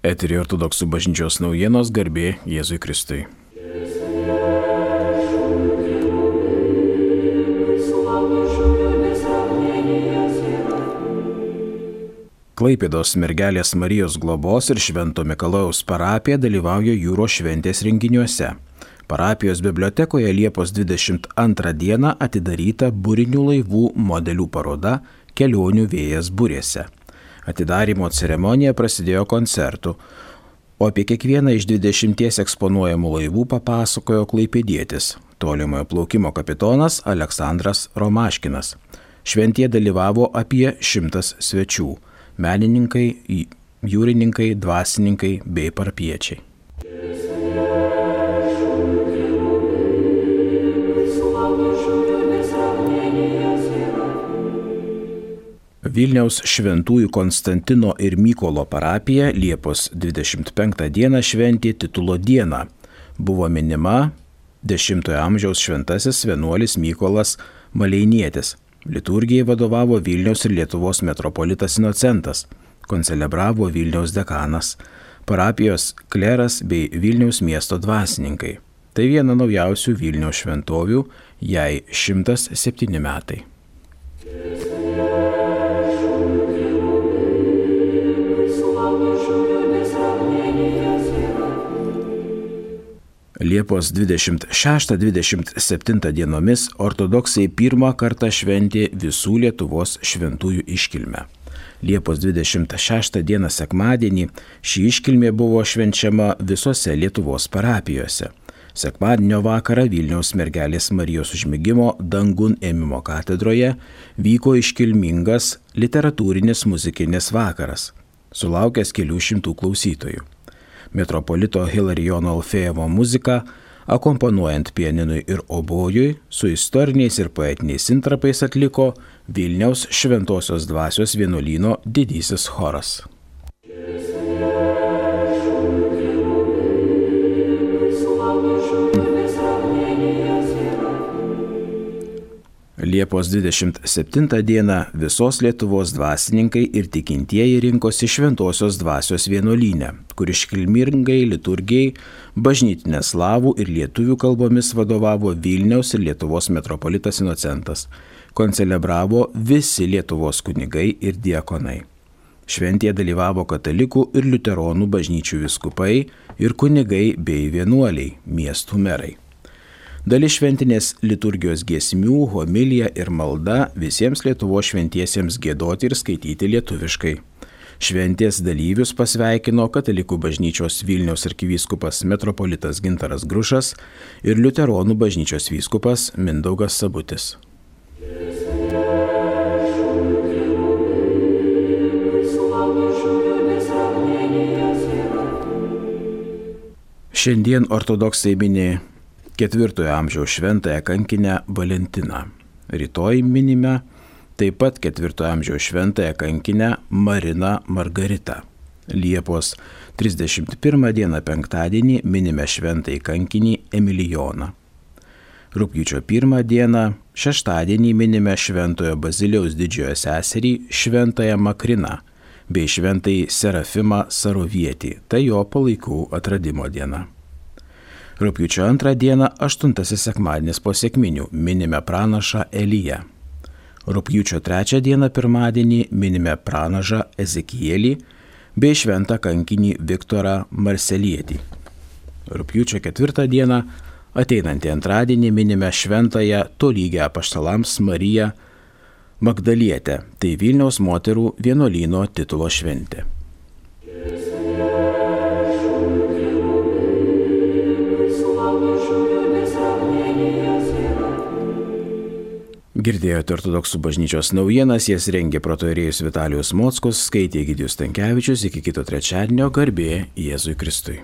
Eterį ortodoksų bažnyčios naujienos garbė Jėzui Kristui. Klaipėdos mergelės Marijos globos ir Švento Mikalojaus parapija dalyvauja jūros šventės renginiuose. Parapijos bibliotekoje Liepos 22 dieną atidaryta būrinių laivų modelių paroda Kelionių vėjas būrėse. Atidarimo ceremonija prasidėjo koncertu, o apie kiekvieną iš 20 eksponuojamų laivų papasakojo klaipėdėtis, tolimojo plaukimo kapitonas Aleksandras Romaškinas. Šventie dalyvavo apie šimtas svečių - menininkai, jūrininkai, dvasininkai bei parpiečiai. Vilniaus šventųjų Konstantino ir Mykolo parapija Liepos 25 dieną šventė titulo dieną. Buvo minima X amžiaus šventasis vienuolis Mykolas Maleinietis. Liturgijai vadovavo Vilniaus ir Lietuvos metropolitas Inocentas, koncelebravo Vilniaus dekanas, parapijos kleras bei Vilniaus miesto dvasininkai. Tai viena naujausių Vilniaus šventovių, jai 107 metai. Liepos 26-27 dienomis ortodoksai pirmą kartą šventė visų Lietuvos šventųjų iškilmę. Liepos 26 dieną sekmadienį ši iškilmė buvo švenčiama visose Lietuvos parapijose. Sekmadienio vakarą Vilniaus mergelės Marijos užmygimo dangun ėmimo katedroje vyko iškilmingas literatūrinis muzikinis vakaras, sulaukęs kelių šimtų klausytojų metropolito Hilarijono Alfėjevo muziką, akompanuojant pieninui ir obojui, su istoriniais ir poetiniais intrapais atliko Vilniaus Šventojios dvasios vienuolyno didysis choras. Liepos 27 dieną visos Lietuvos dvasininkai ir tikintieji rinkosi Šventojios dvasios vienuolynę, kur iškilmingai liturgijai bažnytinė slavų ir lietuvių kalbomis vadovavo Vilniaus ir Lietuvos metropolitas Inocentas. Koncelebravo visi Lietuvos kunigai ir diekonai. Šventėje dalyvavo katalikų ir liuteronų bažnyčių viskupai ir kunigai bei vienuoliai, miestų merai. Dalis šventinės liturgijos giesmių, homilija ir malda visiems Lietuvo šventiesiems gėdoti ir skaityti lietuviškai. Šventės dalyvius pasveikino Katalikų bažnyčios Vilniaus arkivyskupas metropolitas Gintaras Grušas ir Liuteronų bažnyčios vyskupas Mindaugas Sabutis. Šiandien ortodoksai minė ketvirtojo amžiaus šventąją kankinę Valentiną. Rytoj minime taip pat ketvirtojo amžiaus šventąją kankinę Mariną Margaritą. Liepos 31 dieną penktadienį minime šventąjį kankinį Emilijoną. Rūpjūčio 1 dieną šeštadienį minime šventojo Baziliaus didžiojo seserį šventąją Makriną bei šventąjį Serafimą Sarovietį. Tai jo palaikų atradimo diena. Rūpiučio antrą dieną, aštuntasis sekmadienis po sėkminių, minime pranašą Eliją. Rūpiučio trečią dieną, pirmadienį, minime pranašą Ezekielį bei šventą kankinį Viktorą Marselietį. Rūpiučio ketvirtą dieną, ateinantį antradienį, minime šventąją tolygę paštalams Mariją Magdalietę, tai Vilniaus moterų vienuolyno titulo šventė. Girdėjote ortodoksų bažnyčios naujienas, jas rengė protoirėjus Vitalijus Mockus, skaitė Gidijus Tankievičius, iki kito trečiadienio garbė Jėzui Kristui.